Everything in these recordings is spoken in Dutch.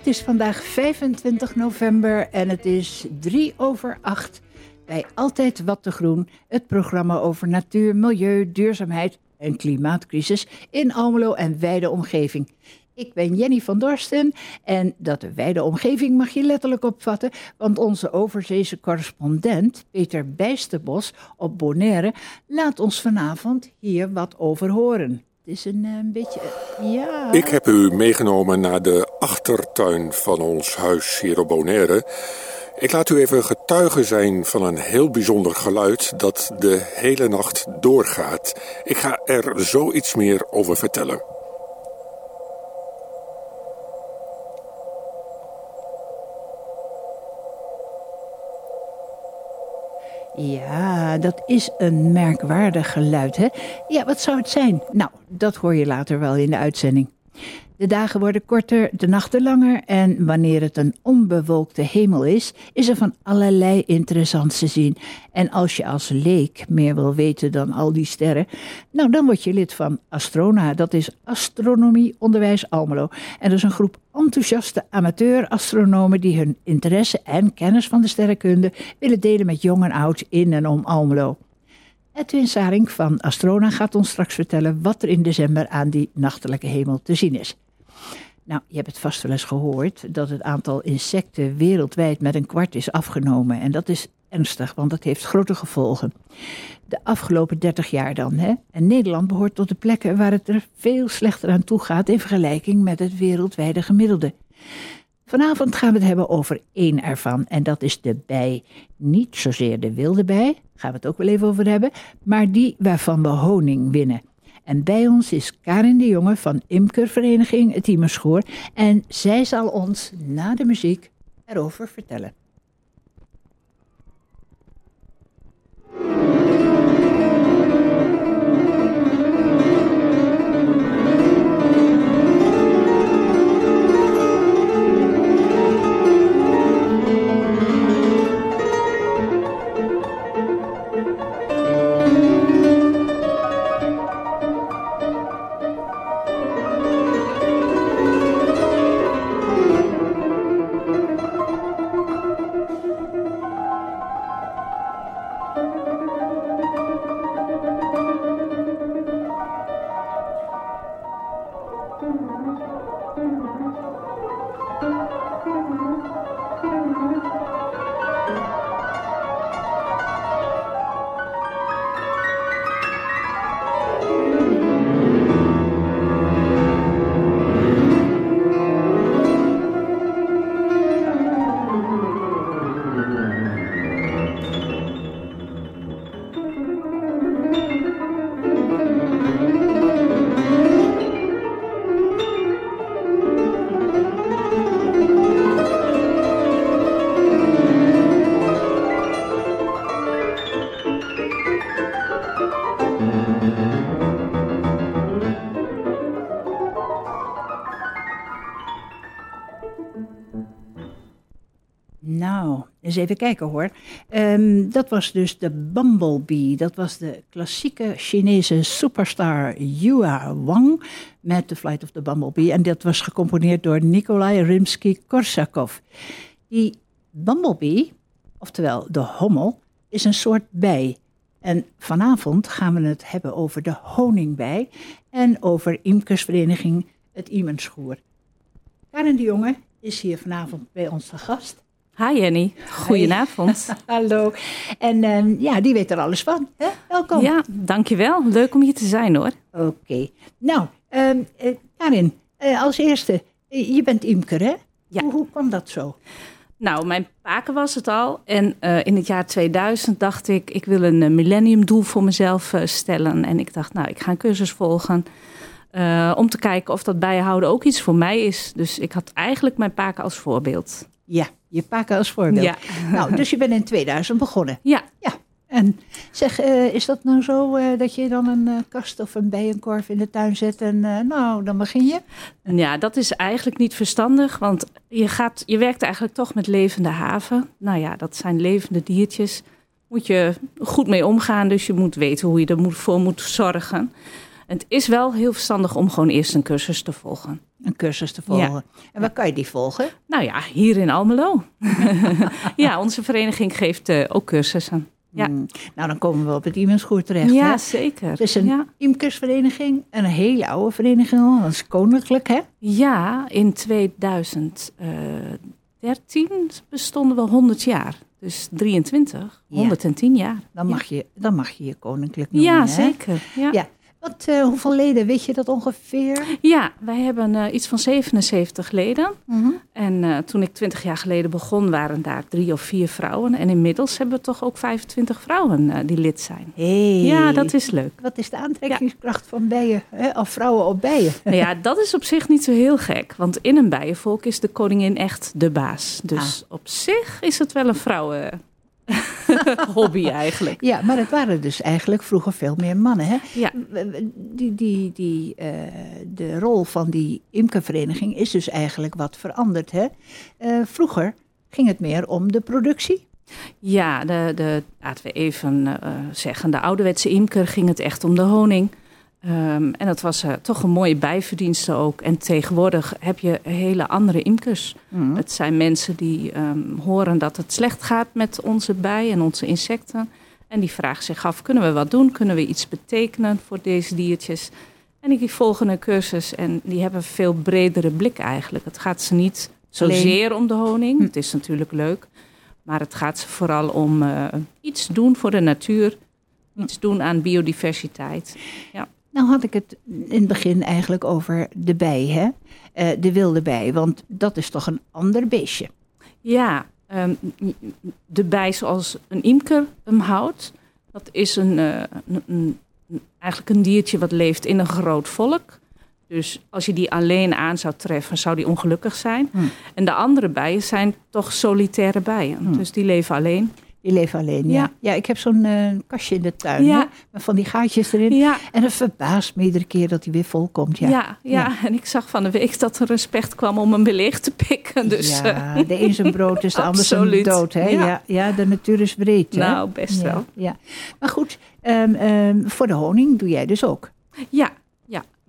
Het is vandaag 25 november en het is drie over acht. Bij Altijd Wat te Groen, het programma over natuur, milieu, duurzaamheid en klimaatcrisis in Almelo en wijde omgeving. Ik ben Jenny van Dorsten en dat de wijde omgeving mag je letterlijk opvatten, want onze overzeese correspondent Peter Bijsterbos op Bonaire laat ons vanavond hier wat over horen. Het is een, eh, beetje, eh, ja... Ik heb u meegenomen naar de achtertuin van ons huis hier op Bonaire. Ik laat u even getuige zijn van een heel bijzonder geluid dat de hele nacht doorgaat. Ik ga er zoiets meer over vertellen. Ja, dat is een merkwaardig geluid, hè? Ja, wat zou het zijn? Nou, dat hoor je later wel in de uitzending. De dagen worden korter, de nachten langer en wanneer het een onbewolkte hemel is, is er van allerlei interessants te zien. En als je als leek meer wil weten dan al die sterren, nou dan word je lid van Astrona, dat is Astronomie Onderwijs Almelo. En dat is een groep enthousiaste amateur-astronomen die hun interesse en kennis van de sterrenkunde willen delen met jong en oud in en om Almelo. Edwin Saring van Astrona gaat ons straks vertellen wat er in december aan die nachtelijke hemel te zien is. Nou, je hebt het vast wel eens gehoord dat het aantal insecten wereldwijd met een kwart is afgenomen. En dat is ernstig, want dat heeft grote gevolgen. De afgelopen 30 jaar dan. Hè? En Nederland behoort tot de plekken waar het er veel slechter aan toe gaat in vergelijking met het wereldwijde gemiddelde. Vanavond gaan we het hebben over één ervan en dat is de bij. Niet zozeer de wilde bij, gaan we het ook wel even over hebben, maar die waarvan we honing winnen. En bij ons is Karin de Jonge van Imkervereniging Het Iemerschoor en zij zal ons na de muziek erover vertellen. Eens even kijken hoor. Ehm, dat was dus de Bumblebee. Dat was de klassieke Chinese superstar Yua Wang met The Flight of the Bumblebee. En dat was gecomponeerd door Nikolai Rimsky-Korsakov. Die Bumblebee, oftewel de hommel, is een soort bij. En vanavond gaan we het hebben over de honingbij en over imkersvereniging Het Iemenschoer. Karen de Jonge is hier vanavond bij ons te gast. Hi Jenny, goedenavond. Hallo. En ehm, ja, die weet er alles van. Hè? Welkom. Ja, dankjewel. Leuk om hier te zijn hoor. Oké. Nou, eh, Karin, eh, als eerste, eh, je bent imker hè? Ja. Hoe, hoe kwam dat zo? Nou, mijn paken was het al. En in het jaar 2000 dacht ik, ik wil een millenniumdoel voor mezelf stellen. En ik dacht, nou, ik ga een cursus volgen. om te kijken of dat bijhouden ook iets voor mij is. Dus ik had eigenlijk mijn paken als voorbeeld. Ja, je pakken als voorbeeld. Ja. Nou, dus je bent in 2000 begonnen. Ja, Ja. En zeg, eh, is dat nou zo eh, dat je dan een eh, kast of een bijenkorf in de tuin zet en nou, dan begin je? Ja, dat is eigenlijk niet verstandig, want je, gaat, je werkt eigenlijk toch met levende haven. Nou ja, dat zijn levende diertjes. Moet je goed mee omgaan, dus je moet weten hoe je er moet, voor moet zorgen. En het is wel heel verstandig om gewoon eerst een cursus te volgen. Een cursus te volgen. En waar kan je die volgen? Nou ja, hier in Almelo. ja, onze vereniging geeft uh, ook cursussen. Ja. Hmm. Nou, dan komen we op het Iemensgoed terecht. Ja, hè? zeker. Het is een ja. imkersvereniging, een hele oude vereniging al, dat is koninklijk, hè? Ja, in 2013 bestonden we 100 jaar. Dus 23, Ja. 110 jaar. Dan mag, je, dan mag je je koninklijk noemen, ja hè? zeker. Ja. Ja. Wat, eh, hoeveel leden, weet je dat ongeveer? Ja, wij hebben eh, iets van 77 leden. En eh, toen ik 20 jaar geleden begon, waren daar drie of vier vrouwen. En inmiddels hebben we toch ook 25 vrouwen die lid zijn. Hey. Ja, dat is leuk. Wat is de aantrekkingskracht van bijen, hè? of vrouwen op bijen? Nou ja, dat is op zich niet zo heel gek. Want in een bijenvolk is de koningin echt de baas. Dus op zich is het wel een vrouwen hobby eigenlijk. Ja, maar het waren dus eigenlijk vroeger veel meer mannen, hè? Ja. Die, die, die, eh, de rol van die imkervereniging is dus eigenlijk wat veranderd, hè? Eh, vroeger ging het meer om de productie. Ja, de, de, laten we even eh, zeggen, de ouderwetse imker ging het echt om de honing. Ehm, en dat was eh, toch een mooie bijverdienste ook. En tegenwoordig heb je hele andere imkers. Het zijn mensen die ehm, horen dat het slecht gaat met onze bij en onze insecten. En die vragen zich af, kunnen we wat doen? Kunnen we iets betekenen voor deze diertjes? En die volgen een cursus en die hebben een veel bredere blik eigenlijk. Het gaat ze niet zozeer om de honing. Het is natuurlijk leuk. Maar het gaat ze vooral om eh, iets doen voor de natuur. Iets doen aan biodiversiteit. Ja. Nou had ik het in het begin eigenlijk over de bij, hè? Eh, de wilde bij, want dat is toch een ander beestje. Ja, ehm, de bij zoals een imker hem houdt, dat is een, eh, een, een- een- eigenlijk een diertje wat leeft in een groot volk. Dus als je die alleen aan zou treffen, zou die ongelukkig zijn. Hmm. En de andere bijen zijn toch solitaire bijen. Hmm. Dus die leven alleen. Die leven alleen, ja. Ja, Ja. ik heb zo'n eh, kastje in de tuin, Ja. Met van die gaatjes erin. Ja, En het verbaast me iedere keer dat hij weer vol komt, ja. ja. Ja, en ik zag van de week dat er respect kwam om hem weer leeg te pikken. Dus eh, ja, de een zijn brood is de ander zijn dood. Hè? Ja. Ja. De natuur is breed. hè? nou, best wel. Ja. Maar goed, ehm, ehm, voor de honing doe jij dus ook. Ja,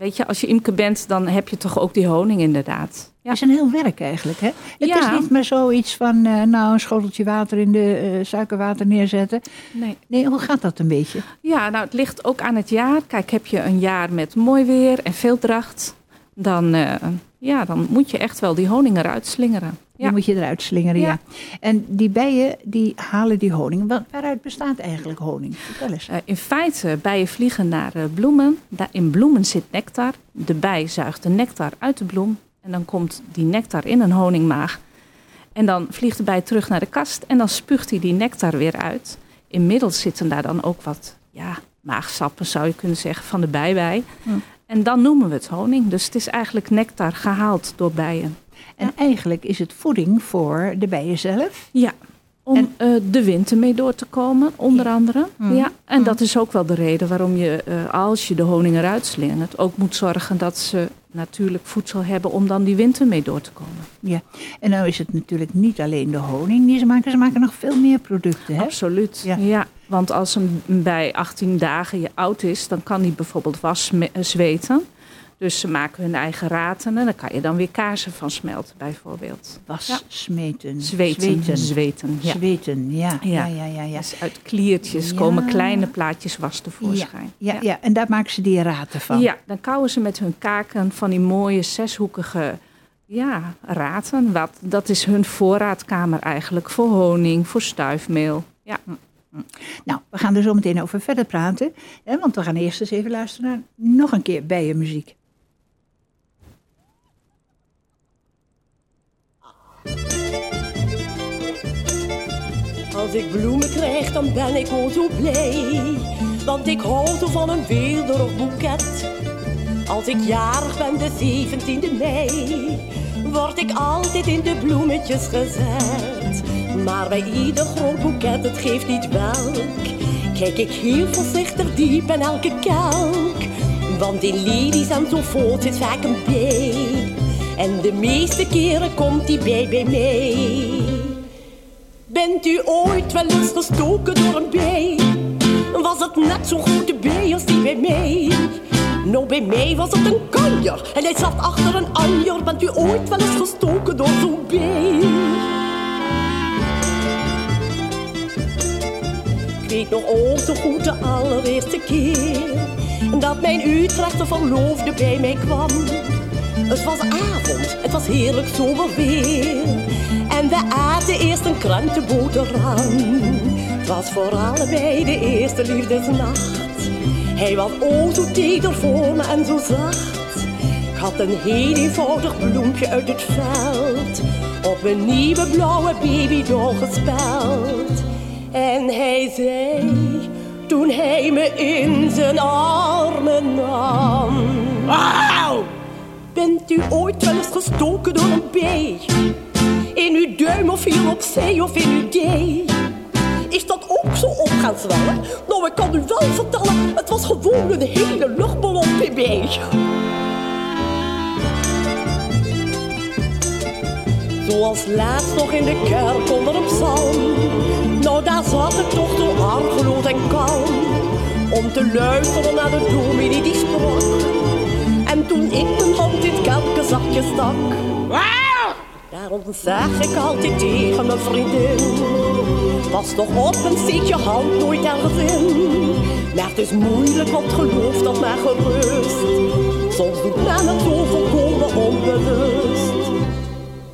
weet je, als je imker bent, dan heb je toch ook die honing inderdaad. Ja. Het is een heel werk eigenlijk. Hè? Het Ja. is niet meer zoiets van, eh, nou, een schoteltje water in de eh, suikerwater neerzetten. Nee. Nee, hoe gaat dat een beetje? Ja, nou, het ligt ook aan het jaar. Kijk, heb je een jaar met mooi weer en veel dracht, dan, eh, ja, dan moet je echt wel die honing eruit slingeren. Die Ja. moet je eruit slingeren, ja. Ja. En die bijen, die halen die honing. Wa- Waaruit bestaat eigenlijk honing? Vertel eens. Eh, in feite, bijen vliegen naar eh, bloemen. Daar in bloemen zit nectar. De bij zuigt de nectar uit de bloem. En dan komt die nectar in een honingmaag. En dan vliegt de bij terug naar de kast. En dan spuugt hij die nectar weer uit. Inmiddels zitten daar dan ook wat ja, maagsappen, zou je kunnen zeggen, van de bij bij. Hm. En dan noemen we het honing. Dus het is eigenlijk nectar gehaald door bijen. En eigenlijk is het voeding voor de bijen zelf. Ja, om En- eh, de winter mee door te komen, onder andere. Mhm. Ja, en dat is ook wel de reden waarom je, eh, als je de honing eruit slingert, ook moet zorgen dat ze natuurlijk voedsel hebben om dan die winter mee door te komen. Ja. En nou is het natuurlijk niet alleen de honing die ze maken. Ze maken nog veel meer producten, hè? Absoluut. Ja. Ja. want als een bij 18 dagen je oud is, dan kan die bijvoorbeeld was eh, zweten. Dus ze maken hun eigen raten en daar kan je dan weer kaarsen van smelten, bijvoorbeeld. Was, Ja. smeten, Zweten, zweten. zweten. ja. Zweten, ja. Ja, Ja. ja, ja. ja. Dus uit kliertjes komen kleine plaatjes was tevoorschijn. Ja, ja, en daar maken ze die raten van. Ja, dan kauwen ze met hun kaken van die mooie zeshoekige ja, raten. Wat, dat is hun voorraadkamer eigenlijk voor honing, voor stuifmeel. Ja. Nou, we gaan er zo meteen over verder praten. Hè, want we gaan eerst eens even luisteren naar nog een keer bijenmuziek. Als ik bloemen krijg, dan ben ik al zo blij. Want ik hou zo van een weelderig boeket. Als ik jarig ben, de 17e mei, word ik altijd in de bloemetjes gezet. Maar bij ieder groot boeket, het geeft niet welk, kijk ik heel voorzichtig diep in elke kelk. Want in ladies en zo voort zit vaak een bij. En de meeste keren komt die bij bij mij. Bent u ooit wel eens gestoken door een bij? Was het net zo'n grote bij als die bij mij? Nou, bij mij was het een kanjer en hij zat achter een anjer. Bent u ooit wel eens gestoken door zo'n been? Ik weet nog al zo goed de allereerste keer dat mijn Utrechtse verloofde bij mij kwam. Het was avond, het was heerlijk zomerweer. En we aten eerst een krantenboterham. Het was voor allebei de eerste liefdesnacht. Hij was o zo teder voor me en zo zacht. Ik had een heel eenvoudig bloempje uit het veld. Op mijn nieuwe blauwe baby doorgespeld. En hij zei, toen hij me in zijn armen nam. Auw! Bent u ooit wel eens gestoken door een bee? In uw duim of hier op zee of in uw dee? Is dat ook zo op gaan zwellen? Nou, ik kan u wel vertellen, het was gewoon een hele luchtballon bb. Zoals laatst nog in de kerk onder een psalm. Nou, daar zat ik toch zo argeloos en kalm. Om te luisteren naar de dominee die sprak. En toen ik mijn hand in het kelkenzakje stak. Daarom zeg ik altijd tegen mijn vriendin. Pas toch op en steek je hand nooit ergens in. Maar het is moeilijk, want geloof dat maar gerust. Soms doet men het zo volkomen onbewust.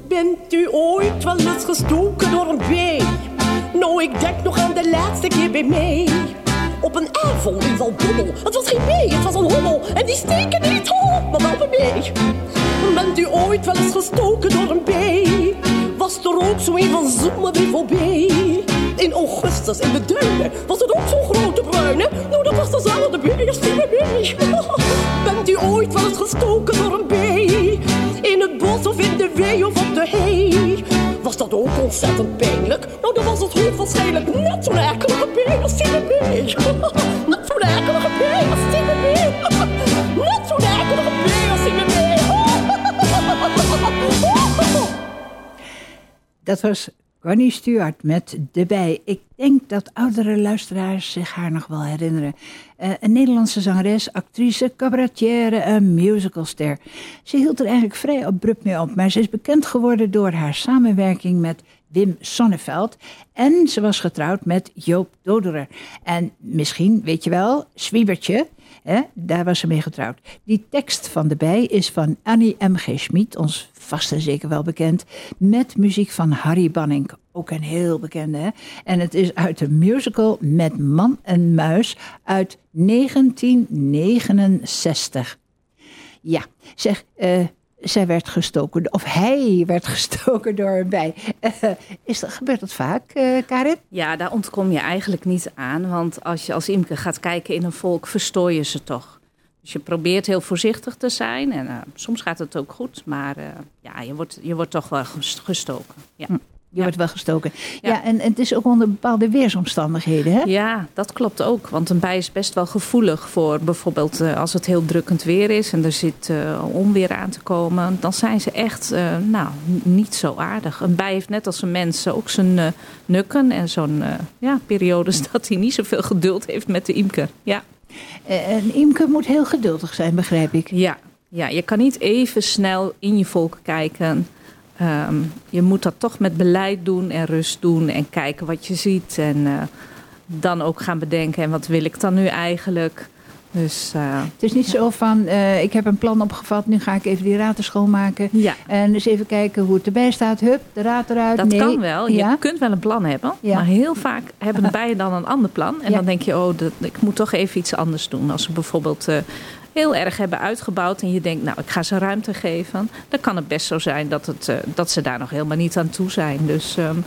Bent u ooit wel eens gestoken door een bee? Nou, ik denk nog aan de laatste keer bij mij. Op een avond in Zalbommel. Het was geen bee, het was een hommel. En die steken niet op, maar wel mij. Bent u ooit wel eens gestoken door een bee? Was er ook zo een van zoemen weer voorbij? In augustus in de duinen was het ook zo'n grote bruine. Nou, dat was dezelfde bee als die bij mij. Bent u ooit wel eens gestoken door een bee? In het bos of in de wei of op de hei? Was dat ook ontzettend pijnlijk? Nou, dan was het hoogwaarschijnlijk net zo'n akelige Dat was Connie Stewart met De Bij. Ik denk dat oudere luisteraars zich haar nog wel herinneren. Eh, een Nederlandse zangeres, actrice, cabaretière en musicalster. Ze hield er eigenlijk vrij abrupt mee op, maar ze is bekend geworden door haar samenwerking met Wim Sonneveld. En ze was getrouwd met Joop Doderer. En misschien, weet je wel, Zwiebertje, hè, daar was ze mee getrouwd. Die tekst van De Bij is van Annie M.G. Schmid, ons vast en zeker wel bekend, met muziek van Harry Banning. Ook een heel bekende, hè? En het is uit de musical Met Man en Muis uit 1969. Ja, zeg, eh, zij werd gestoken, of hij werd gestoken door een bij. Eh, is dat, gebeurt dat vaak, eh, Karin? Ja, daar ontkom je eigenlijk niet aan. Want als je als imker gaat kijken in een volk, verstoor je ze toch. Dus je probeert heel voorzichtig te zijn. En uh, soms gaat het ook goed. Maar uh, ja, je wordt, je wordt toch wel gestoken. Ja. Hm, je wordt wel gestoken. Ja, ja en, en, het is ook onder bepaalde weersomstandigheden, hè? Ja, dat klopt ook. Want een bij is best wel gevoelig voor bijvoorbeeld uh, als het heel drukkend weer is... en er zit onweer aan te komen. Dan zijn ze echt nou, niet zo aardig. Een bij heeft net als een mens ook zijn nukken... en zo'n ja, periodes dat hij niet zoveel geduld heeft met de imker. Ja. Een imker moet heel geduldig zijn, begrijp ik. Ja, ja je kan niet even snel in je volk kijken. Um, je moet dat toch met beleid doen en rust doen en kijken wat je ziet. En uh, dan ook gaan bedenken, en wat wil ik dan nu eigenlijk? Dus, uh, het is niet zo van, uh, ik heb een plan opgevat, nu ga ik even die raten schoonmaken. Ja. En eens even kijken hoe het erbij staat. Hup, de raad eruit. Dat nee. kan wel. Je kunt wel een plan hebben. Maar heel vaak hebben de bijen dan een ander plan. En dan denk je, oh, dat, ik moet toch even iets anders doen. Als ze bijvoorbeeld uh, heel erg hebben uitgebouwd en je denkt, nou, ik ga ze ruimte geven. Dan kan het best zo zijn dat, het, dat ze daar nog helemaal niet aan toe zijn. Dus um,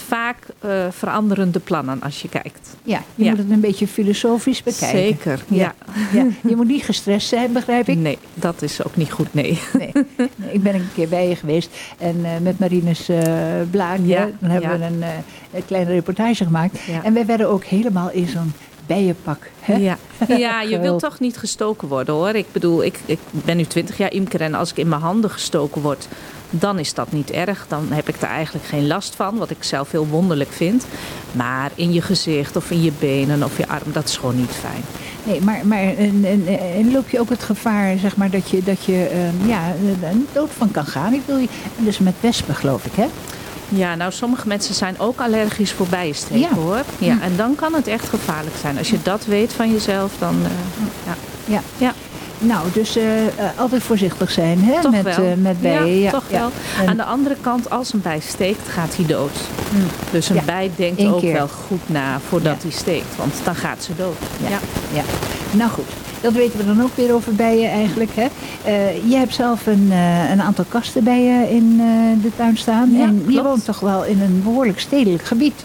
vaak uh, veranderen de plannen als je kijkt. Ja, je Ja. moet het een beetje filosofisch bekijken. Zeker, ja. ja. Je moet niet gestrest zijn, begrijp ik. Nee, dat is ook niet goed, nee. Ik ben een keer bij je geweest en uh, met Marines uh, Blaak, Ja, dan hebben we een, een kleine reportage gemaakt. En wij werden ook helemaal in zo'n bijenpak. Hè? Ja. ja, je wilt toch niet gestoken worden hoor. Ik bedoel, ik, ik ben nu twintig jaar imker en als ik in mijn handen gestoken word, dan is dat niet erg. Dan heb ik er eigenlijk geen last van, wat ik zelf heel wonderlijk vind. Maar in je gezicht of in je benen of je arm, dat is gewoon niet fijn. Nee, maar, maar en, en, en loop je ook het gevaar zeg maar, dat je, dat je ehm, ja, dood van kan gaan? Ik wil je, dus met wespen geloof ik, hè? Ja, nou sommige mensen zijn ook allergisch voor bijensteken Ja. hoor. Ja, en dan kan het echt gevaarlijk zijn. Als je dat weet van jezelf, dan eh, ja. Ja. Ja. Nou, dus eh, eh, altijd voorzichtig zijn hè? Toch met, wel. eh, met bijen. Ja, Ja, toch ja. wel. En- Aan de andere kant, als een bij steekt, gaat hij dood. Mm. Dus een bij denkt ook keer. wel goed na voordat hij steekt. Want dan gaat ze dood. Ja. Ja. Nou goed. Dat weten we dan ook weer over bijen eigenlijk. Hè? Eh, je hebt zelf een, een aantal kasten bij je in de tuin staan. En je woont toch wel in een behoorlijk stedelijk gebied.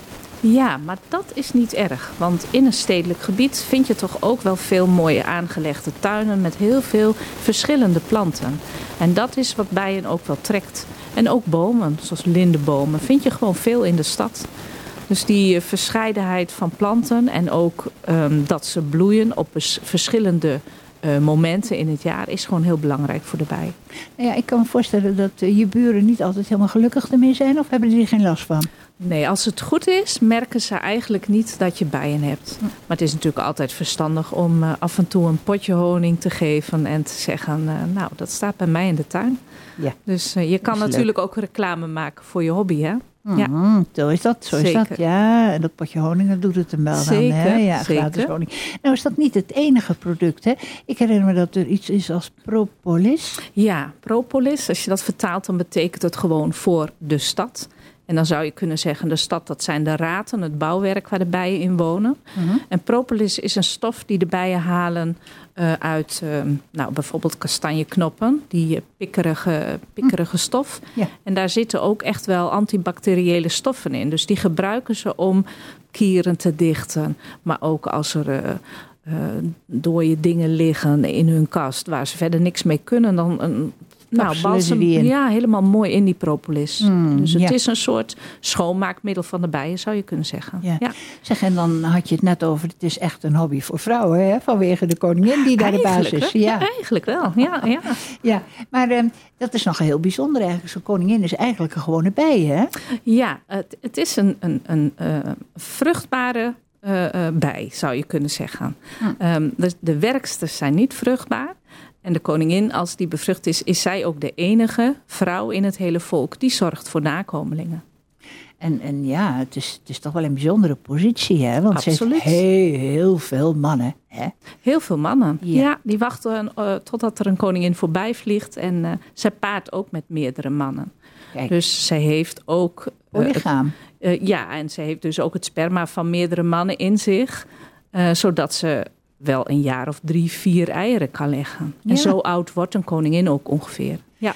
Ja, maar dat is niet erg. Want in een stedelijk gebied vind je toch ook wel veel mooie aangelegde tuinen met heel veel verschillende planten. En dat is wat bijen ook wel trekt. En ook bomen, zoals lindenbomen, vind je gewoon veel in de stad. Dus die eh, verscheidenheid van planten en ook ehm, dat ze bloeien op vers- verschillende eh, momenten in het jaar is gewoon heel belangrijk voor de bij. Ja, ik kan me voorstellen dat eh, je buren niet altijd helemaal gelukkig ermee zijn. Of hebben die er geen last van? Nee, als het goed is, merken ze eigenlijk niet dat je bijen hebt. Maar het is natuurlijk altijd verstandig om eh, af en toe een potje honing te geven en te zeggen: eh, Nou, dat staat bij mij in de tuin. Ja. Dus eh, je kan leuk. natuurlijk ook reclame maken voor je hobby, hè? Ja. Mhm, zo is dat, zo is dat. Ja, en dat potje honing, dat doet het hem wel dan. Hè? Zeker, Ja, gratis honing. Nou is dat niet het enige product, hè? Ik herinner me dat er iets is als propolis. Ja, propolis, als je dat vertaalt, dan betekent het gewoon voor de stad. En dan zou je kunnen zeggen, de stad, dat zijn de raten, het bouwwerk waar de bijen in wonen. Mhm. En propolis is een stof die de bijen halen eh, uit eh, nou, bijvoorbeeld kastanjeknoppen, die eh, pikkerige, pikkerige stof. Ja. En daar zitten ook echt wel antibacteriële stoffen in. Dus die gebruiken ze om kieren te dichten, maar ook als er eh, dode dingen liggen in hun kast waar ze verder niks mee kunnen, dan een nou, balsem, in. ja, helemaal mooi in die propolis. Mm, dus het ja. is een soort schoonmaakmiddel van de bijen, zou je kunnen zeggen. Ja. ja. Zeg, en dan had je het net over, het is echt een hobby voor vrouwen, hè? Vanwege de koningin die daar de baas is. Ja, Eigenlijk wel, ja. ja. ja. maar ehm, dat is nog heel bijzonder eigenlijk. Zo'n koningin is eigenlijk een gewone bij, hè? Ja, het, het is een, een, een eh, vruchtbare eh, eh, bij, zou je kunnen zeggen. Hm. Ehm, de, de werksters zijn niet vruchtbaar. En de koningin, als die bevrucht is, is zij ook de enige vrouw in het hele volk die zorgt voor nakomelingen. En, en ja, het is, het is toch wel een bijzondere positie, hè? Want Absoluut. ze heeft heel, heel veel mannen, hè? Heel veel mannen. Ja. Ja, die wachten eh, totdat er een koningin voorbij vliegt. En eh, zij paart ook met meerdere mannen. Kijk, Dus zij heeft ook. het- polygaam. Eh, ja, en ze heeft dus ook het sperma van meerdere mannen in zich. zodat ze wel een jaar of drie, vier eieren kan leggen. Ja. En zo oud wordt een koningin ook ongeveer. Ja,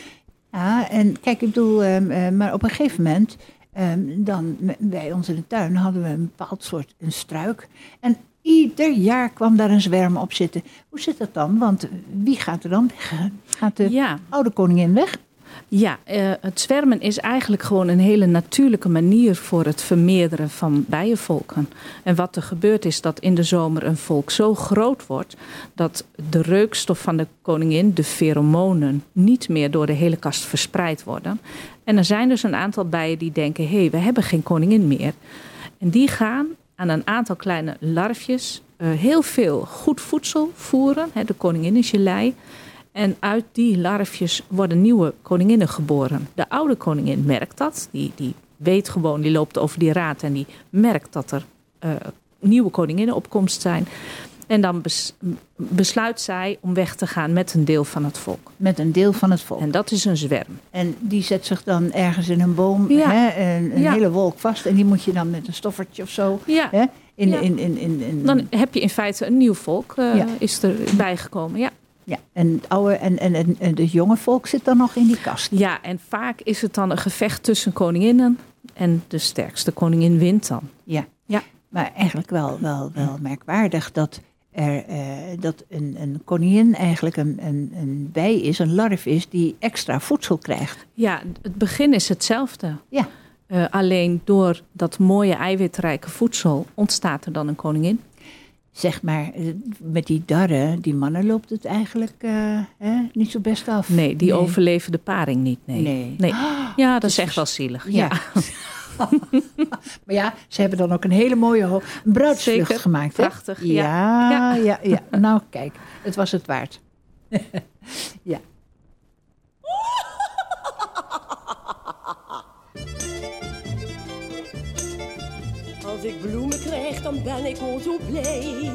Ja, en kijk, ik bedoel, ehm, eh, maar op een gegeven moment, ehm, dan bij ons in de tuin hadden we een bepaald soort een struik. En ieder jaar kwam daar een zwerm op zitten. Hoe zit dat dan? Want wie gaat er dan weg? Gaat de ja, oude koningin weg? Ja eh, het zwermen is eigenlijk gewoon een hele natuurlijke manier voor het vermeerderen van bijenvolken. En wat er gebeurt is dat in de zomer een volk zo groot wordt dat de reukstof van de koningin, de pheromonen, niet meer door de hele kast verspreid worden. En er zijn dus een aantal bijen die denken: hé, hey, we hebben geen koningin meer. En die gaan aan een aantal kleine larfjes eh, heel veel goed voedsel voeren. Hè, de koningin is je. En uit die larfjes worden nieuwe koninginnen geboren. De oude koningin merkt dat. Die, die weet gewoon, die loopt over die raad en die merkt dat er eh, nieuwe koninginnen op komst zijn. En dan bes- besluit zij om weg te gaan met een deel van het volk. Met een deel van het volk. En dat is een zwerm. En die zet zich dan ergens in een boom, Ja. hè, een, een Ja. hele wolk vast. En die moet je dan met een stoffertje of zo. Ja, Hè, in, in, in, in, in, dan heb je in feite een nieuw volk Ja. is erbij gekomen. Ja. Ja, en, het oude, en, en, en, en het jonge volk zit dan nog in die kast. ja, en vaak is het dan een gevecht tussen koninginnen. En de sterkste koningin wint dan. Ja. Ja. Maar eigenlijk wel, wel, wel merkwaardig dat, er, eh, dat een, een koningin eigenlijk een, een, een bij is, een larf is, die extra voedsel krijgt. Ja, het begin is hetzelfde. Ja. Eh, alleen door dat mooie eiwitrijke voedsel ontstaat er dan een koningin. Zeg maar, eh, met die darren, die mannen loopt het eigenlijk eh, hè, niet zo best af. Nee, die overleven de paring niet. Nee. Nee. Ja, dat dus is echt wel zielig. Ja. Ja. maar ja, ze hebben dan ook een hele mooie een bruidsvlucht Zeker. gemaakt. Hè? Prachtig, Ja, ja, ja. ja, Nou, kijk, het was het waard. ja. Als ik bloemen krijg, dan ben ik al zo blij.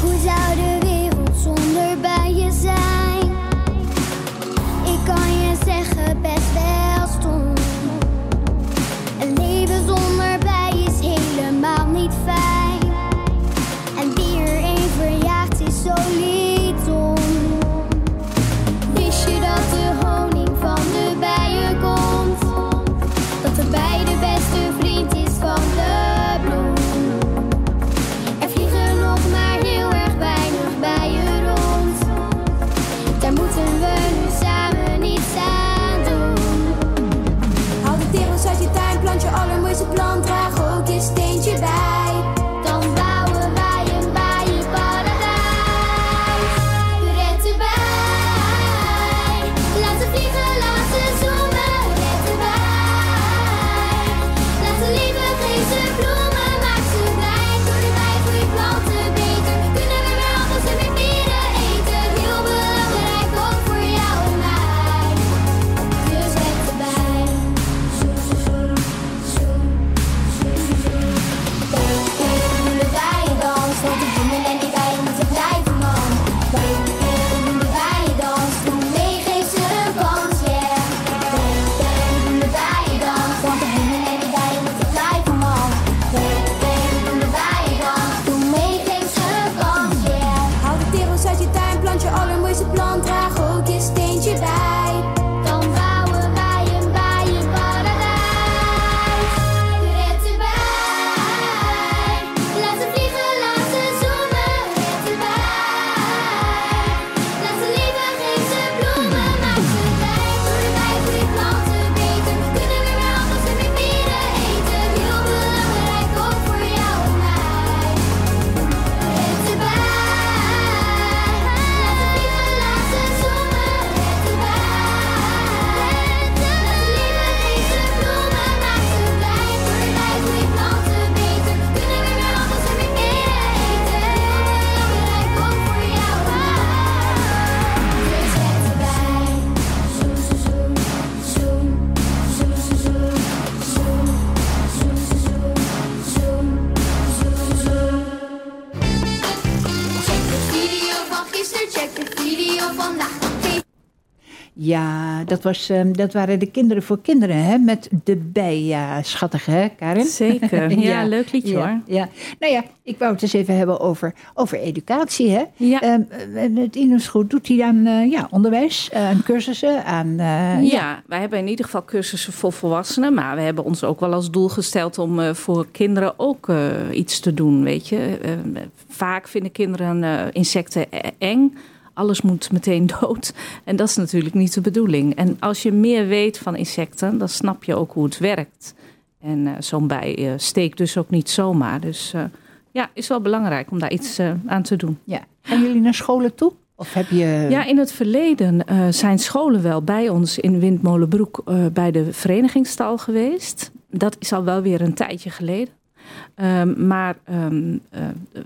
Hoe zou de wereld zonder bijen zijn? Ik kan je zeggen, best wel dat, was, ehm, dat waren de kinderen voor kinderen, hè? Met de bij. Ja, schattig, hè, Karin? Zeker. Ja, leuk liedje ja, hoor. Ja. Nou ja, ik wou het eens even hebben over, over educatie, hè? Ja. Ehm, eh, het Goed doet hij aan eh, ja, onderwijs, eh, aan cursussen, aan... eh, Ja, wij hebben in ieder geval cursussen voor volwassenen. Maar we hebben ons ook wel als doel gesteld om eh, voor kinderen ook eh, iets te doen. Weet je, Eh, vaak vinden kinderen eh, insecten e- eng. Alles moet meteen dood. En dat is natuurlijk niet de bedoeling. En als je meer weet van insecten, dan snap je ook hoe het werkt. En eh, zo'n bij eh, steekt dus ook niet zomaar. Dus eh, ja, is wel belangrijk om daar iets aan te doen. ja. Gaan jullie naar scholen toe? Of heb je... Ja, in het verleden zijn scholen wel bij ons in Windmolenbroek bij de verenigingsstal geweest. Dat is al wel weer een tijdje geleden. Ehm, maar ehm, eh,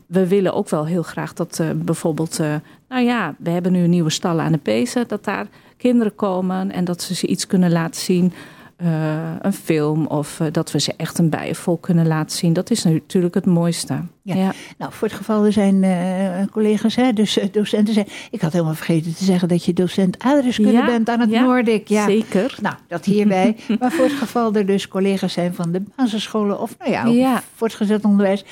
we willen ook wel heel graag dat eh, bijvoorbeeld, eh, nou ja, we hebben nu een nieuwe stallen aan de Pezen, dat daar kinderen komen en dat ze ze iets kunnen laten zien. Eh, een film of eh, dat we ze echt een bijenvolk kunnen laten zien. Dat is natuurlijk het mooiste. Ja. Nou, voor het geval er zijn eh, collega's, hè, dus docenten zijn. Ik had helemaal vergeten te zeggen dat je docent aardrijkskunde Ja, bent aan het ja, Noordik. Ja, zeker. Nou, dat hierbij. maar voor het geval er dus collega's zijn van de basisscholen of nou ja, voortgezet onderwijs.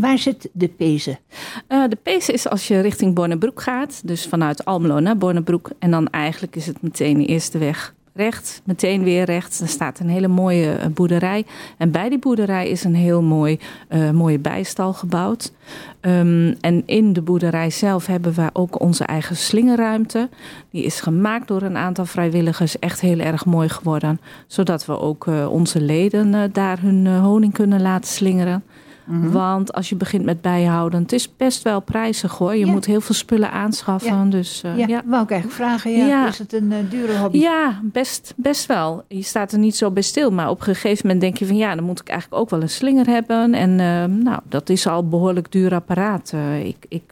Waar zit de Pezen? De Pees is als je richting Bornebroek gaat. Dus vanuit Almelo naar Bornebroek. En dan eigenlijk is het meteen de eerste weg. Recht, meteen weer rechts. Er staat een hele mooie eh, boerderij. En bij die boerderij is een heel mooi, eh, mooie bijstal gebouwd. Ehm, en in de boerderij zelf hebben we ook onze eigen slingerruimte. Die is gemaakt door een aantal vrijwilligers. Echt heel erg mooi geworden. Zodat we ook eh, onze leden daar hun honing kunnen laten slingeren. Mhm. Want als je begint met bijhouden, het is best wel prijzig hoor. Je Ja. moet heel veel spullen aanschaffen. Ja. Dus eh, ja, ja. wou ik eigenlijk vragen. Ja. Is het een eh, dure hobby? Ja, best, best wel. Je staat er niet zo bij stil. Maar op een gegeven moment denk je van ja, dan moet ik eigenlijk ook wel een slinger hebben. En eh, nou, dat is al een behoorlijk duur apparaat. Eh, ik, ik,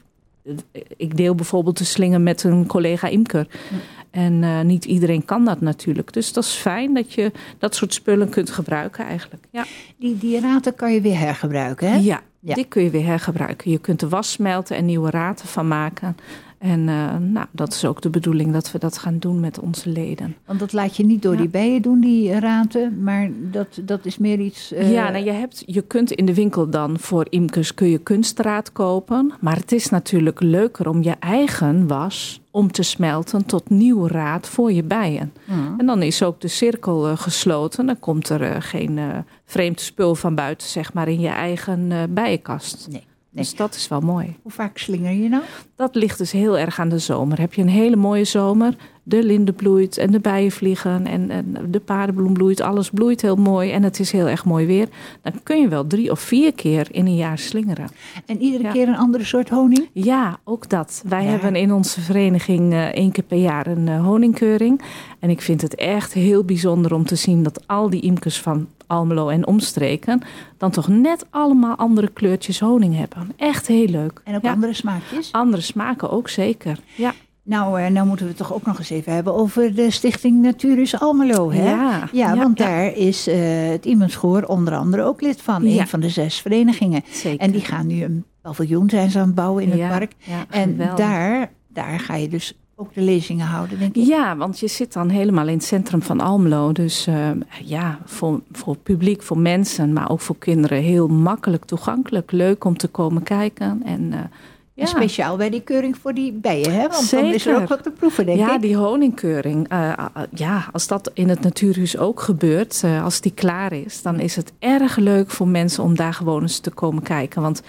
ik deel bijvoorbeeld de slinger met een collega imker. En eh, niet iedereen kan dat natuurlijk. Dus dat is fijn dat je dat soort spullen kunt gebruiken eigenlijk. Ja, Die, die raten kan je weer hergebruiken, hè? ja, Ja. die kun je weer hergebruiken. Je kunt er was smelten en nieuwe raten van maken. En eh, nou, dat is ook de bedoeling dat we dat gaan doen met onze leden. Want dat laat je niet door Ja. die bijen doen, die raten. Maar dat, dat is meer iets... eh, Ja, nou, je, hebt, je kunt in de winkel dan voor imkers kun je kunstraad kopen. Maar het is natuurlijk leuker om je eigen was om te smelten tot nieuw raad voor je bijen. En dan is ook de cirkel eh, gesloten. Dan komt er geen vreemd spul van buiten, zeg maar, in je eigen bijenkast. Nee. Dus dat is wel mooi. Hoe vaak slinger je nou? Dat ligt dus heel erg aan de zomer. Heb je een hele mooie zomer, de linde bloeit en de bijen vliegen en, en de paardenbloem bloeit, alles bloeit heel mooi en het is heel erg mooi weer, dan kun je wel drie of vier keer in een jaar slingeren. En iedere Ja. keer een andere soort honing? Ja, ook dat. Wij Ja. hebben in onze vereniging eh, één keer per jaar een eh, honingkeuring. En ik vind het echt heel bijzonder om te zien dat al die imkers van Almelo en omstreken dan toch net allemaal andere kleurtjes honing hebben. Echt heel leuk. En ook Ja. andere smaakjes? Andere smaken ook zeker. Ja. Nou, eh, nou moeten we het toch ook nog eens even hebben over de stichting Naturus Almelo, hè? Ja, Ja, want ja. daar is eh, het Iemenschoor onder andere ook lid van. Ja. Een van de zes verenigingen. Zeker. En die gaan nu een paviljoen zijn ze aan het bouwen in het park. En daar, daar ga je dus ook de lezingen houden, denk ik. Ja, want je zit dan helemaal in het centrum van Almelo. Dus eh, ja, voor, voor publiek, voor mensen, maar ook voor kinderen heel makkelijk toegankelijk. Leuk om te komen kijken. En, eh, ja. En speciaal bij die keuring voor die bijen, hè? Want dan is er Zeker. ook wat te proeven, denk ja, ik. die honingkeuring. eh, ja, als dat in het natuurhuis ook gebeurt, als die klaar is, dan is het erg leuk voor mensen om daar gewoon eens te komen kijken. Want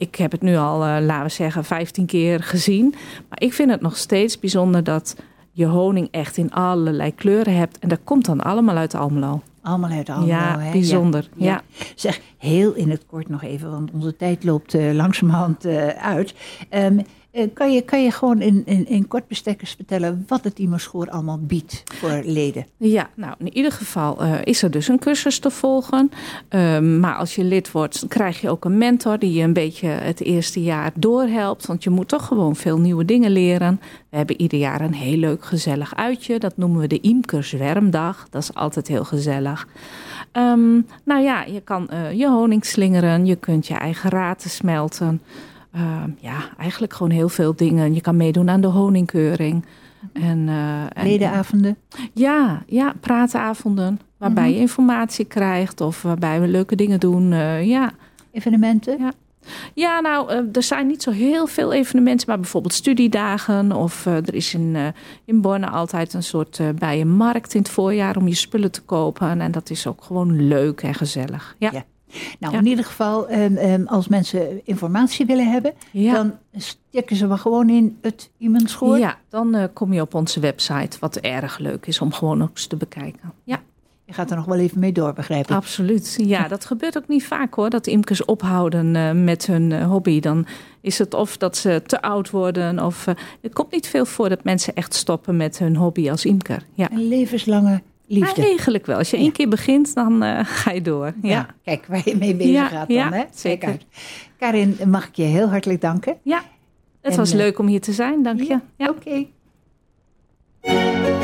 ik heb het nu al, eh, laten we zeggen, 15 keer gezien. Maar ik vind het nog steeds bijzonder dat je honing echt in allerlei kleuren hebt. En dat komt dan allemaal uit Almelo. Allemaal uit Almelo, ja, hè? bijzonder. Ja. Ja. Zeg, heel in het kort nog even, want onze tijd loopt eh, langzamerhand eh, uit. Ehm, eh, kan, je, kan je gewoon in, in, in kort bestekkers vertellen wat het Iemenschoor allemaal biedt voor leden? Ja, nou in ieder geval eh, is er dus een cursus te volgen. Ehm, maar als je lid wordt, krijg je ook een mentor die je een beetje het eerste jaar doorhelpt. Want je moet toch gewoon veel nieuwe dingen leren. We hebben ieder jaar een heel leuk gezellig uitje. Dat noemen we de Imkerswermdag. Dat is altijd heel gezellig. Ehm, nou ja, je kan eh, je honing slingeren. Je kunt je eigen raten smelten. Ehm, ja, eigenlijk gewoon heel veel dingen. Je kan meedoen aan de honingkeuring. En, eh, en- Ledenavonden? ja, ja, praatavonden. Waarbij Mhm. je informatie krijgt of waarbij we leuke dingen doen. eh, ja. Evenementen? Ja. ja, nou, eh, er zijn niet zo heel veel evenementen, maar bijvoorbeeld studiedagen. Of eh, er is in, eh, in Borne altijd een soort eh bijenmarkt in het voorjaar om je spullen te kopen. En dat is ook gewoon leuk en gezellig. Ja, Ja. Nou, Ja. in ieder geval, ehm, ehm, als mensen informatie willen hebben, ja. dan stikken ze maar gewoon in het Iemenschoor. ja dan eh, kom je op onze website, wat erg leuk is om gewoon ook eens te bekijken. Ja. Je gaat er nog wel even mee door, begrijp ik. Absoluut. Ja, dat gebeurt ook niet vaak hoor. Dat imkers ophouden eh, met hun eh, hobby. Dan is het of dat ze te oud worden. Of uh, het komt niet veel voor dat mensen echt stoppen met hun hobby als imker. Ja. Een levenslange liefde. Eigenlijk wel. Als je één keer begint, dan uh, ga je door. Ja. Ja, kijk waar je mee bezig Ja, gaat dan. ja, hè? Zeker. Karin, mag ik je heel hartelijk danken. ja. Het En, was eh, leuk om hier te zijn. Dank je. Ja. Oké. Ja,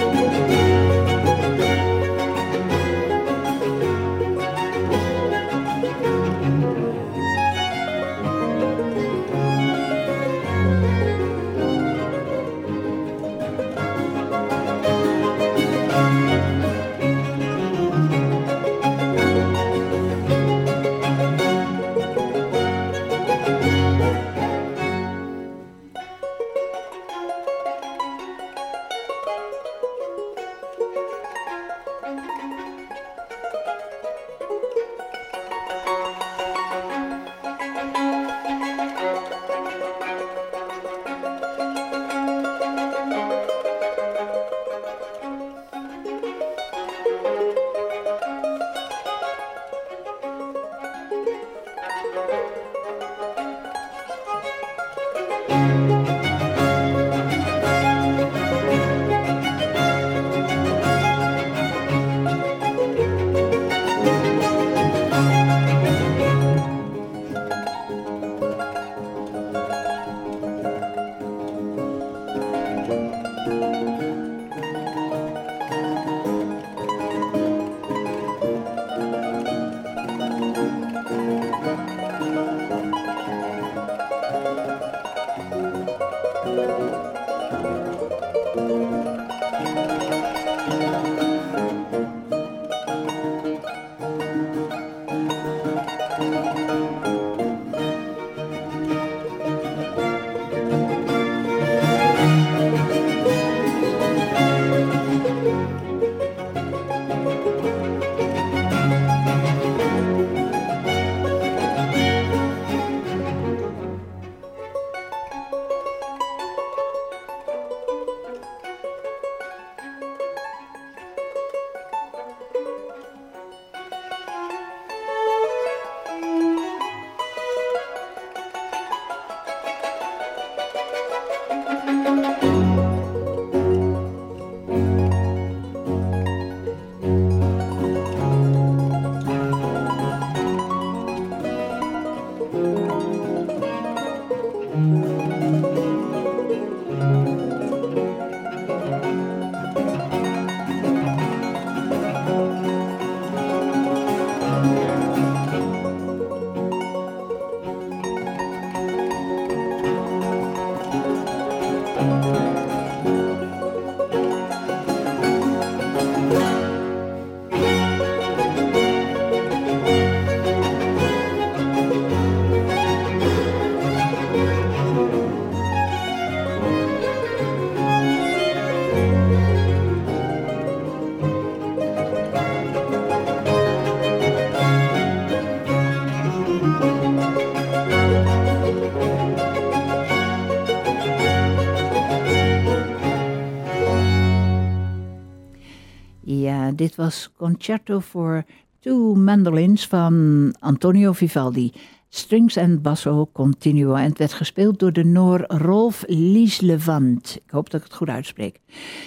dit was Concerto voor Two Mandolins van Antonio Vivaldi. Strings en basso continuo. En het werd gespeeld door de Noor Rolf Lieslevant. Ik hoop dat ik het goed uitspreek.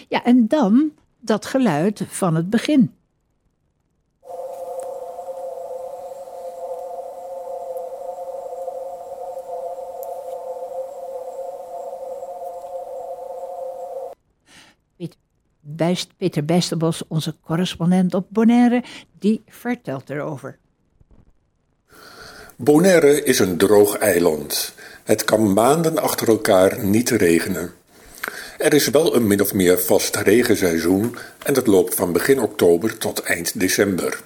Ja, en dan dat geluid van het begin. Bijst- Peter Bijsterbos, onze correspondent op Bonaire, die vertelt erover. Bonaire is een droog eiland. Het kan maanden achter elkaar niet regenen. Er is wel een min of meer vast regenseizoen en dat loopt van begin oktober tot eind december.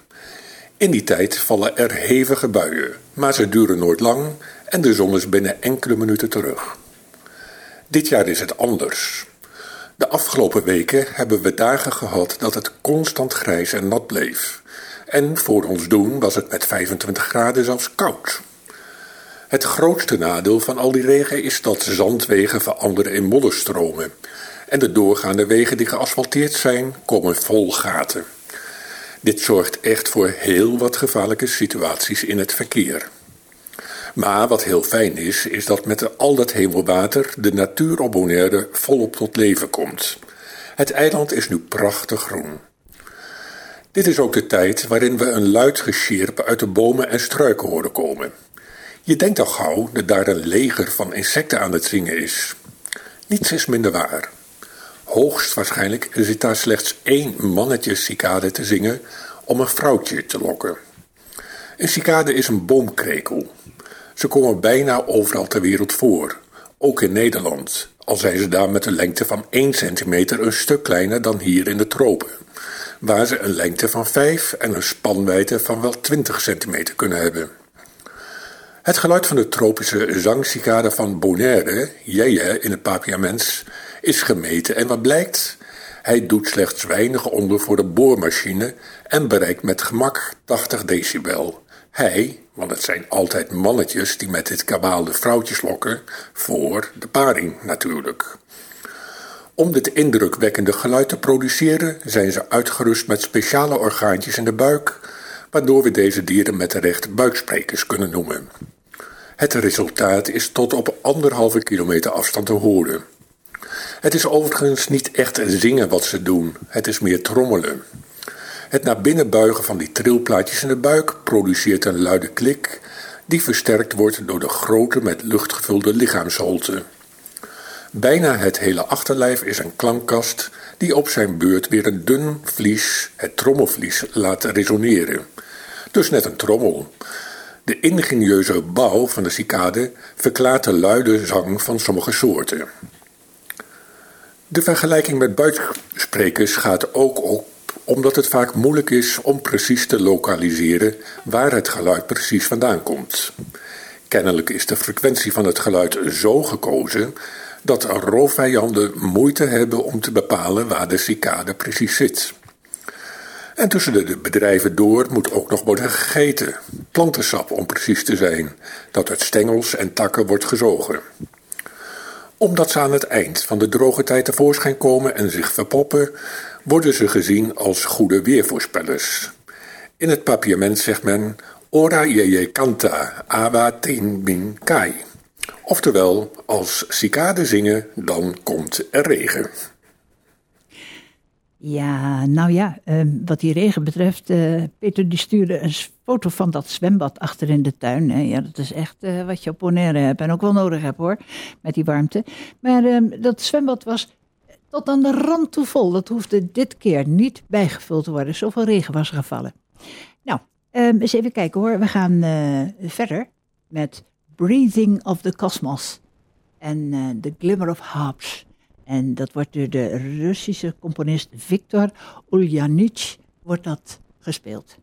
In die tijd vallen er hevige buien, maar ze duren nooit lang en de zon is binnen enkele minuten terug. Dit jaar is het anders. De afgelopen weken hebben we dagen gehad dat het constant grijs en nat bleef. En voor ons doen was het met 25 graden zelfs koud. Het grootste nadeel van al die regen is dat zandwegen veranderen in modderstromen. En de doorgaande wegen die geasfalteerd zijn, komen vol gaten. Dit zorgt echt voor heel wat gevaarlijke situaties in het verkeer. Maar wat heel fijn is, is dat met al dat hemelwater de natuur op Bonaire volop tot leven komt. Het eiland is nu prachtig groen. Dit is ook de tijd waarin we een luid gesjierp uit de bomen en struiken horen komen. Je denkt al gauw dat daar een leger van insecten aan het zingen is. Niets is minder waar. Hoogstwaarschijnlijk zit daar slechts één mannetje cicade te zingen om een vrouwtje te lokken. Een cicade is een boomkrekel. Ze komen bijna overal ter wereld voor, ook in Nederland, al zijn ze daar met een lengte van 1 centimeter een stuk kleiner dan hier in de tropen, waar ze een lengte van 5 en een spanwijdte van wel 20 centimeter kunnen hebben. Het geluid van de tropische zangcicade van Bonaire, jeje in het papiaments, is gemeten en wat blijkt? Hij doet slechts weinig onder voor de boormachine en bereikt met gemak 80 decibel. Hij, want het zijn altijd mannetjes die met dit kabaal de vrouwtjes lokken, voor de paring natuurlijk. Om dit indrukwekkende geluid te produceren zijn ze uitgerust met speciale orgaantjes in de buik, waardoor we deze dieren met recht buiksprekers kunnen noemen. Het resultaat is tot op anderhalve kilometer afstand te horen. Het is overigens niet echt zingen wat ze doen, het is meer trommelen. Het naar binnen buigen van die trilplaatjes in de buik produceert een luide klik, die versterkt wordt door de grote met lucht gevulde lichaamsholte. Bijna het hele achterlijf is een klankkast die op zijn beurt weer een dun vlies, het trommelvlies, laat resoneren. Dus net een trommel. De ingenieuze bouw van de cicade verklaart de luide zang van sommige soorten. De vergelijking met buiksprekers gaat ook op omdat het vaak moeilijk is om precies te lokaliseren waar het geluid precies vandaan komt. Kennelijk is de frequentie van het geluid zo gekozen dat roofvijanden moeite hebben om te bepalen waar de cicade precies zit. En tussen de bedrijven door moet ook nog worden gegeten, plantensap om precies te zijn, dat uit stengels en takken wordt gezogen. Omdat ze aan het eind van de droge tijd tevoorschijn komen en zich verpoppen, worden ze gezien als goede weervoorspellers. In het papiament zegt men ora je canta, awa tin min kai. Oftewel, als cicaden zingen, dan komt er regen. Ja, nou ja, ehm, wat die regen betreft, eh, Peter die stuurde een foto van dat zwembad achter in de tuin. Ja, dat is echt eh, wat je op Bonaire hebt en ook wel nodig hebt hoor, met die warmte. Maar ehm, dat zwembad was tot aan de rand toe vol. Dat hoefde dit keer niet bijgevuld te worden. Zoveel regen was gevallen. Nou, ehm, eens even kijken hoor. We gaan eh, verder met Breathing of the Cosmos en eh, The Glimmer of Harps. En dat wordt door de Russische componist Viktor Ulyanich wordt dat gespeeld.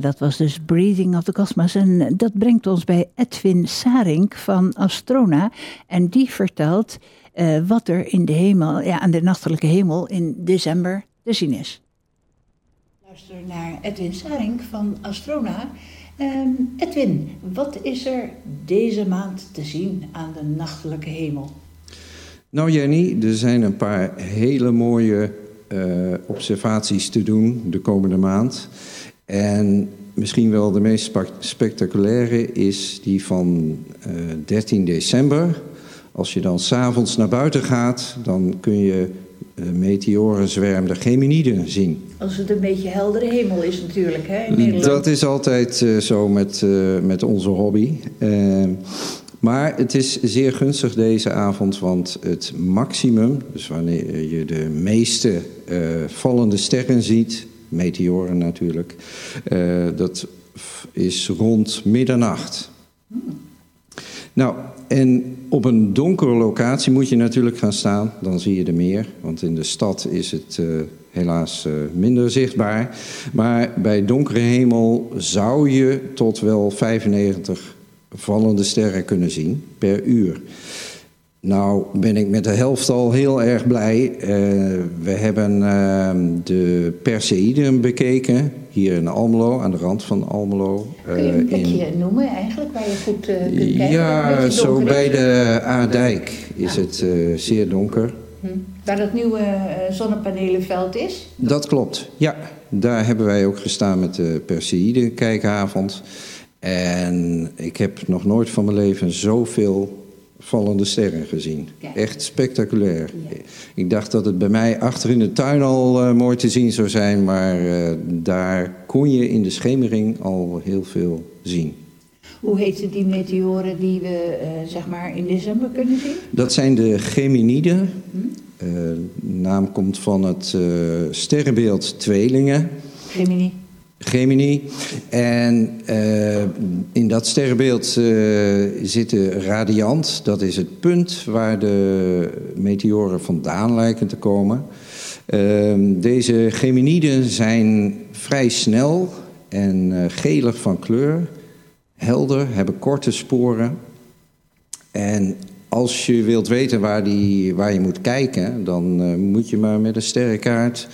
Dat was dus Breathing of the Cosmos. En dat brengt ons bij Edwin Sarink van Astrona. En die vertelt eh, wat er in de hemel, ja, aan de nachtelijke hemel in december te zien is. Luister naar Edwin Sarink van Astrona. Ehm, Edwin, wat is er deze maand te zien aan de nachtelijke hemel? Nou Jenny, er zijn een paar hele mooie eh, observaties te doen de komende maand. En misschien wel de meest spectaculaire is die van eh, 13 december. Als je dan s'avonds naar buiten gaat, dan kun je eh, meteorenzwerm de Geminiden zien. Als het een beetje heldere hemel is natuurlijk, hè, in Nederland. Dat is altijd eh, zo met, eh, met onze hobby. Eh, maar het is zeer gunstig deze avond, want het maximum, dus wanneer je de meeste eh, vallende sterren ziet, meteoren natuurlijk, eh, dat is rond middernacht. Nou, en op een donkere locatie moet je natuurlijk gaan staan. Dan zie je er meer, want in de stad is het eh, helaas eh, minder zichtbaar. Maar bij donkere hemel zou je tot wel 95 vallende sterren kunnen zien per uur. Nou ben ik met de helft al heel erg blij. Eh, we hebben eh, de Perseiden bekeken, hier in Almelo, aan de rand van Almelo. Kun je een eh, in- plekje noemen eigenlijk, waar je goed eh, kunt kijken? Een ja, zo bij de Aardijk is het zeer donker. Hm. Waar dat nieuwe zonnepanelenveld is? Dat klopt, ja. Daar hebben wij ook gestaan met de Perseïde kijkavond. En ik heb nog nooit van mijn leven zoveel vallende sterren gezien. Kijk. Echt spectaculair. Ik dacht dat het bij mij achter in de tuin al eh, mooi te zien zou zijn, maar eh, daar kon je in de schemering al heel veel zien. Hoe heten die meteoren die we eh, zeg maar in december kunnen zien? Dat zijn de Geminiden. De naam komt van het sterrenbeeld Tweelingen. Gemini. Gemini. En eh, in dat sterrenbeeld eh, zit de radiant. Dat is het punt waar de meteoren vandaan lijken te komen. Ehm, deze Geminiden zijn vrij snel en eh, gelig van kleur. Helder, hebben korte sporen. En als je wilt weten waar, die, waar je moet kijken, dan moet je maar met een sterrenkaart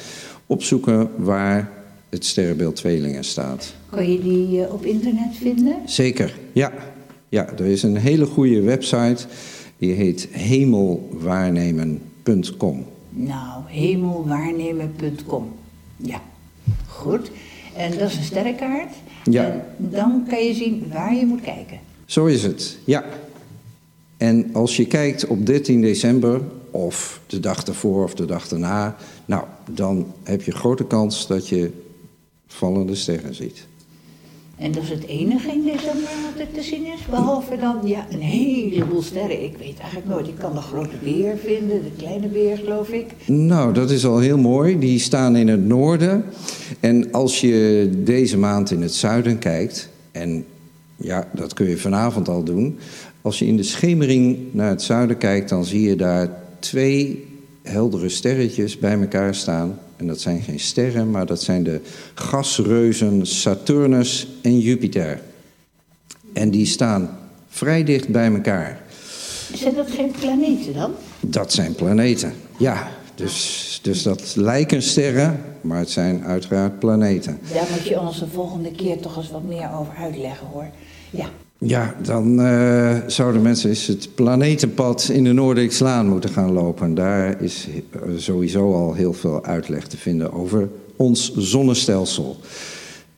opzoeken waar het sterrenbeeld Tweelingen staat. Kan je die eh, op internet vinden? Zeker, ja. Ja, er is een hele goede website. Die heet hemelwaarnemen.com. Nou, hemelwaarnemen.com. Ja, goed. En dat is een sterrenkaart. Ja. En dan kan je zien waar je moet kijken. Zo is het, ja. En als je kijkt op 13 december, of de dag ervoor of de dag daarna, nou, dan heb je grote kans dat je vallende sterren ziet. En dat is het enige in december wat er te zien is. Behalve dan ja, een heleboel sterren. Ik weet eigenlijk nooit. Ik kan de grote beer vinden, de kleine beer geloof ik. Nou, dat is al heel mooi. Die staan in het noorden. En als je deze maand in het zuiden kijkt, en ja, dat kun je vanavond al doen. Als je in de schemering naar het zuiden kijkt, dan zie je daar twee heldere sterretjes bij elkaar staan. En dat zijn geen sterren, maar dat zijn de gasreuzen Saturnus en Jupiter. En die staan vrij dicht bij elkaar. Zijn dat geen planeten dan? dat zijn planeten. Ja, dus, dus dat lijken sterren, maar het zijn uiteraard planeten. Daar moet je ons de volgende keer toch eens wat meer over uitleggen hoor. Ja. Ja, dan eh, zouden mensen eens het planetenpad in de Noorderlijkslaan moeten gaan lopen. Daar is eh, sowieso al heel veel uitleg te vinden over ons zonnestelsel.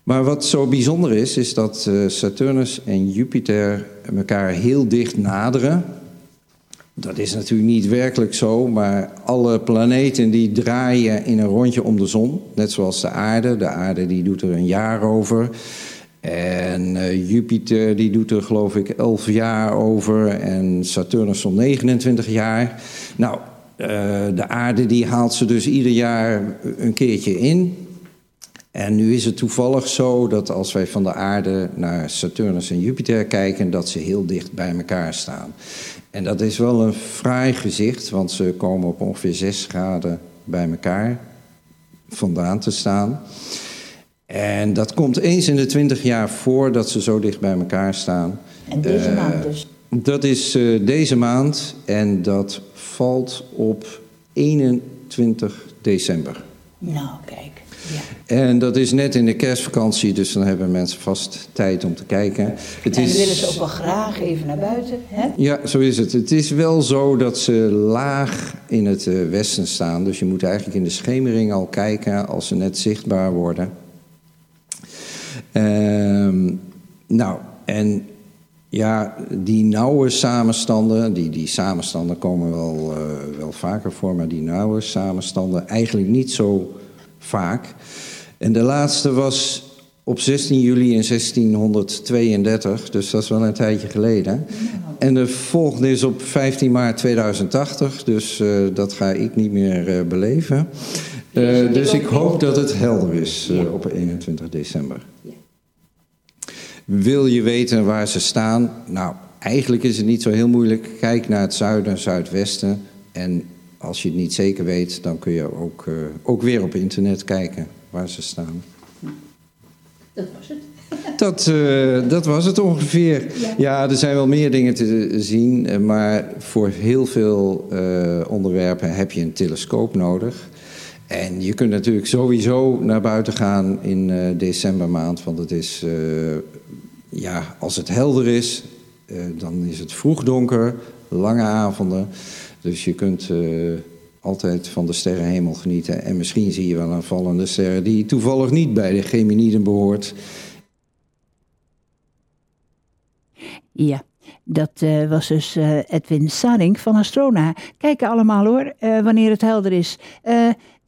Maar wat zo bijzonder is, is dat eh, Saturnus en Jupiter elkaar heel dicht naderen. Dat is natuurlijk niet werkelijk zo, maar alle planeten die draaien in een rondje om de zon. Net zoals de aarde. De aarde die doet er een jaar over. En uh, Jupiter die doet er geloof ik 11 jaar over. En Saturnus zo'n 29 jaar. Nou, uh, de aarde die haalt ze dus ieder jaar een keertje in. En nu is het toevallig zo dat als wij van de aarde naar Saturnus en Jupiter kijken, dat ze heel dicht bij elkaar staan. En dat is wel een fraai gezicht, want ze komen op ongeveer 6 graden bij elkaar vandaan te staan. En dat komt eens in de 20 jaar voor dat ze zo dicht bij elkaar staan. En deze Eh, maand dus. Dat is eh, deze maand en dat valt op 21 december. Nou, kijk. Ja. En dat is net in de kerstvakantie, dus dan hebben mensen vast tijd om te kijken. Het En is, willen ze ook wel graag even naar buiten. Hè? Ja, zo is het. Het is wel zo dat ze laag in het eh, westen staan. Dus je moet eigenlijk in de schemering al kijken als ze net zichtbaar worden. Ehm, nou, en ja, die nauwe samenstanden, die, die samenstanden komen wel, eh, wel vaker voor, maar die nauwe samenstanden eigenlijk niet zo vaak. En de laatste was op 16 juli in 1632, dus dat is wel een tijdje geleden. En de volgende is op 15 maart 2080, dus eh, dat ga ik niet meer eh, beleven. Dus ik hoop dat het helder is op 21 december. Wil je weten waar ze staan? Nou, eigenlijk is het niet zo heel moeilijk. Kijk naar het zuiden, zuidwesten. En als je het niet zeker weet, dan kun je ook, eh, ook weer op internet kijken waar ze staan. Dat was het. Dat, eh, dat was het ongeveer. Ja. er zijn wel meer dingen te zien, eh, maar voor heel veel onderwerpen heb je een telescoop nodig. En je kunt natuurlijk sowieso naar buiten gaan in decembermaand, want het is, ja, als het helder is, eh, dan is het vroeg donker, lange avonden. Dus je kunt eh, altijd van de sterrenhemel genieten. En misschien zie je wel een vallende ster die toevallig niet bij de Geminiden behoort. Ja, dat eh, was dus Edwin Saring van Astrona. Kijken allemaal hoor, wanneer het helder is.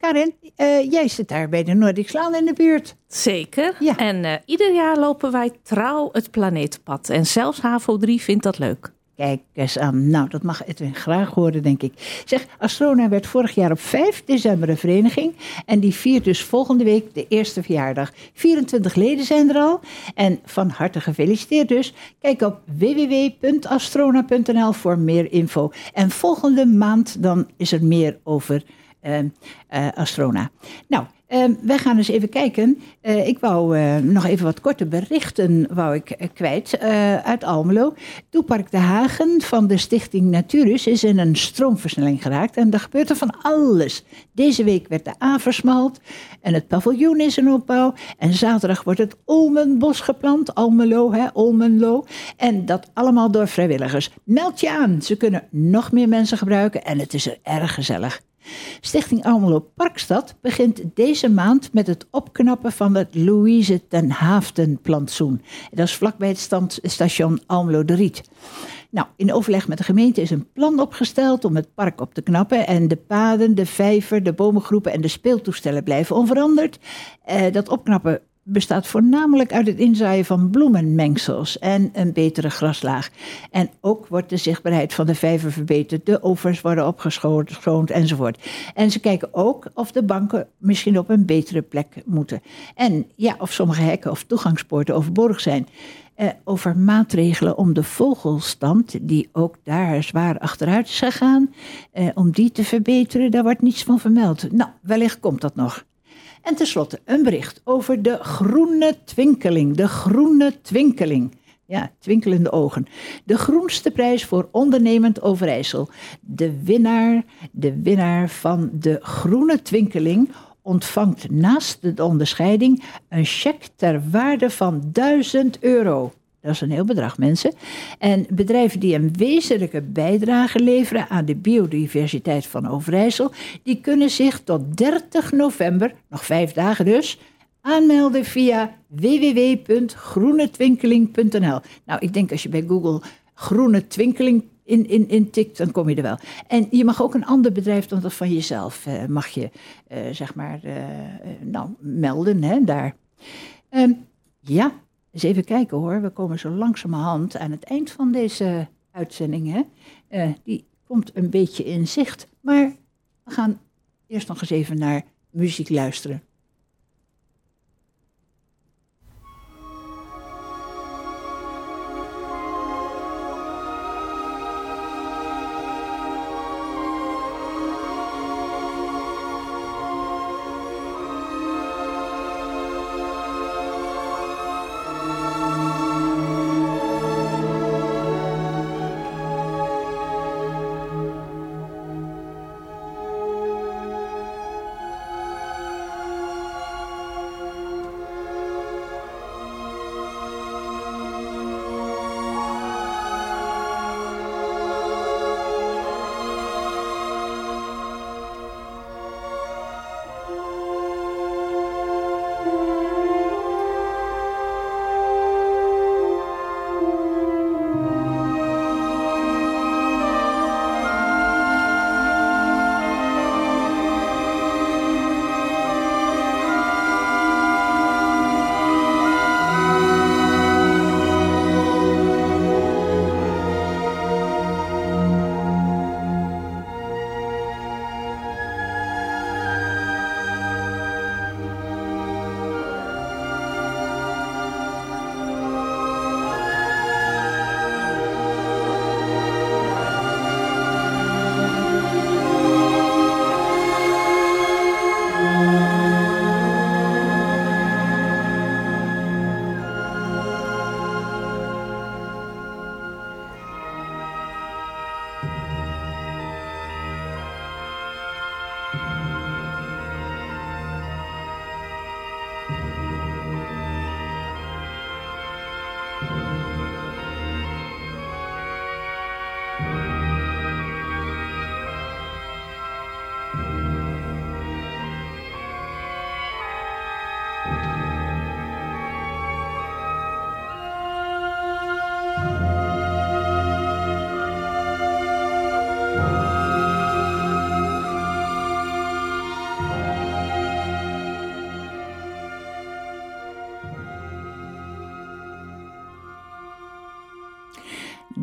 Eh, Karin, eh, jij zit daar bij de Noordikslaan in de buurt. Zeker. Ja. En eh, ieder jaar lopen wij trouw het planetenpad. En zelfs HAVO 3 vindt dat leuk. Kijk eens aan. Nou, dat mag Edwin graag horen, denk ik. Zeg, Astrona werd vorig jaar op 5 december een vereniging. En die viert dus volgende week de eerste verjaardag. 24 leden zijn er al. En van harte gefeliciteerd dus. Kijk op www.astrona.nl voor meer info. En volgende maand dan is er meer over Astrona. Nou, eh, wij gaan eens even kijken. Eh, ik wou eh, nog even wat korte berichten wou ik, eh, kwijt eh, uit Almelo. Toepark De Hagen van de stichting Naturus is in een stroomversnelling geraakt. En er gebeurt er van alles. Deze week werd de A versmalt en het paviljoen is in opbouw. En zaterdag wordt het Olmenbos geplant. Almelo, hè, Olmenlo. En dat allemaal door vrijwilligers. Meld je aan. Ze kunnen nog meer mensen gebruiken en het is er erg gezellig. Stichting Almelo Parkstad begint deze maand met het opknappen van het Louise ten Haafden plantsoen. Dat is vlakbij het station Almelo de Riet. Nou, in overleg met de gemeente is een plan opgesteld om het park op te knappen. En de paden, de vijver, de bomengroepen en de speeltoestellen blijven onveranderd. Eh, dat opknappen bestaat voornamelijk uit het inzaaien van bloemenmengsels en een betere graslaag. En ook wordt de zichtbaarheid van de vijver verbeterd, de overs worden opgeschoond enzovoort. En ze kijken ook of de banken misschien op een betere plek moeten. En ja, of sommige hekken of toegangspoorten overbodig zijn. Eh, over maatregelen om de vogelstand, die ook daar zwaar achteruit is gegaan, eh, om die te verbeteren, daar wordt niets van vermeld. Nou, wellicht komt dat nog. En tenslotte een bericht over de groene twinkeling. De groene twinkeling. Ja, twinkelende ogen. De groenste prijs voor ondernemend Overijssel. De winnaar, de winnaar van de groene twinkeling ontvangt naast de onderscheiding een cheque ter waarde van 1000 euro. Dat is een heel bedrag, mensen. En bedrijven die een wezenlijke bijdrage leveren aan de biodiversiteit van Overijssel, die kunnen zich tot 30 november, nog vijf dagen dus, aanmelden via www.groenetwinkeling.nl. Nou, ik denk als je bij Google groene twinkeling in, in, in tikt, dan kom je er wel. En je mag ook een ander bedrijf dan dat van jezelf, eh, mag je, eh, zeg maar, eh, eh, nou, melden, hè, daar. Ehm, ja, eens even kijken hoor. We komen zo langzamerhand aan het eind van deze uitzending. Hè. Eh, die komt een beetje in zicht. Maar we gaan eerst nog eens even naar muziek luisteren.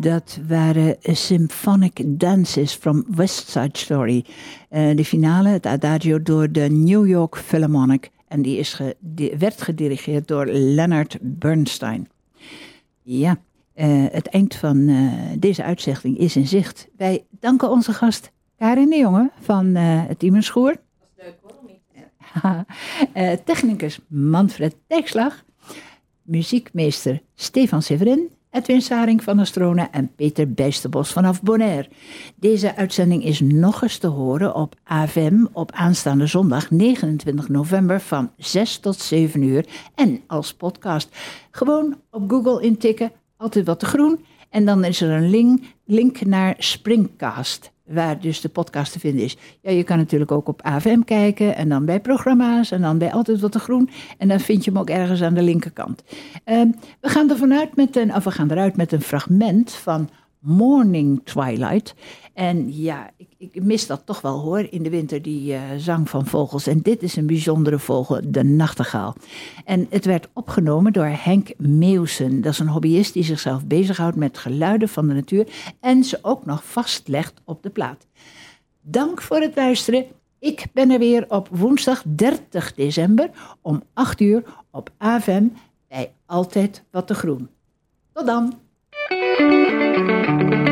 Dat waren Symphonic Dances from West Side Story. Eh, de finale, het adagio, door de New York Philharmonic. En die is werd gedirigeerd door Leonard Bernstein. Ja, eh, het eind van eh, deze uitzending is in zicht. Wij danken onze gast Karin de Jonge van het Team Schoor. Eh, technicus Manfred Dijkslag. Muziekmeester Stefan Severin. Edwin Saring van Astrona en Peter Bijsterbos vanaf Bonaire. Deze uitzending is nog eens te horen op AVM op aanstaande zondag 29 november van 6 tot 7 uur en als podcast. Gewoon op Google intikken, altijd wat te groen. En dan is er een link, link naar Springcast, waar dus de podcast te vinden is. Ja, je kan natuurlijk ook op AVM kijken en dan bij programma's en dan bij Altijd Wat te Groen. En dan vind je hem ook ergens aan de linkerkant. Ehm, we gaan er vanuit met een, we gaan eruit met een fragment van Morning Twilight. En ja, ik, ik mis dat toch wel hoor, in de winter die eh, zang van vogels. En dit is een bijzondere vogel, de nachtegaal. En het werd opgenomen door Henk Meeuwsen. Dat is een hobbyist die zichzelf bezighoudt met geluiden van de natuur en ze ook nog vastlegt op de plaat. Dank voor het luisteren. Ik ben er weer op woensdag 30 december om 8 uur op AVM bij Altijd Wat te Groen. Tot dan. thank you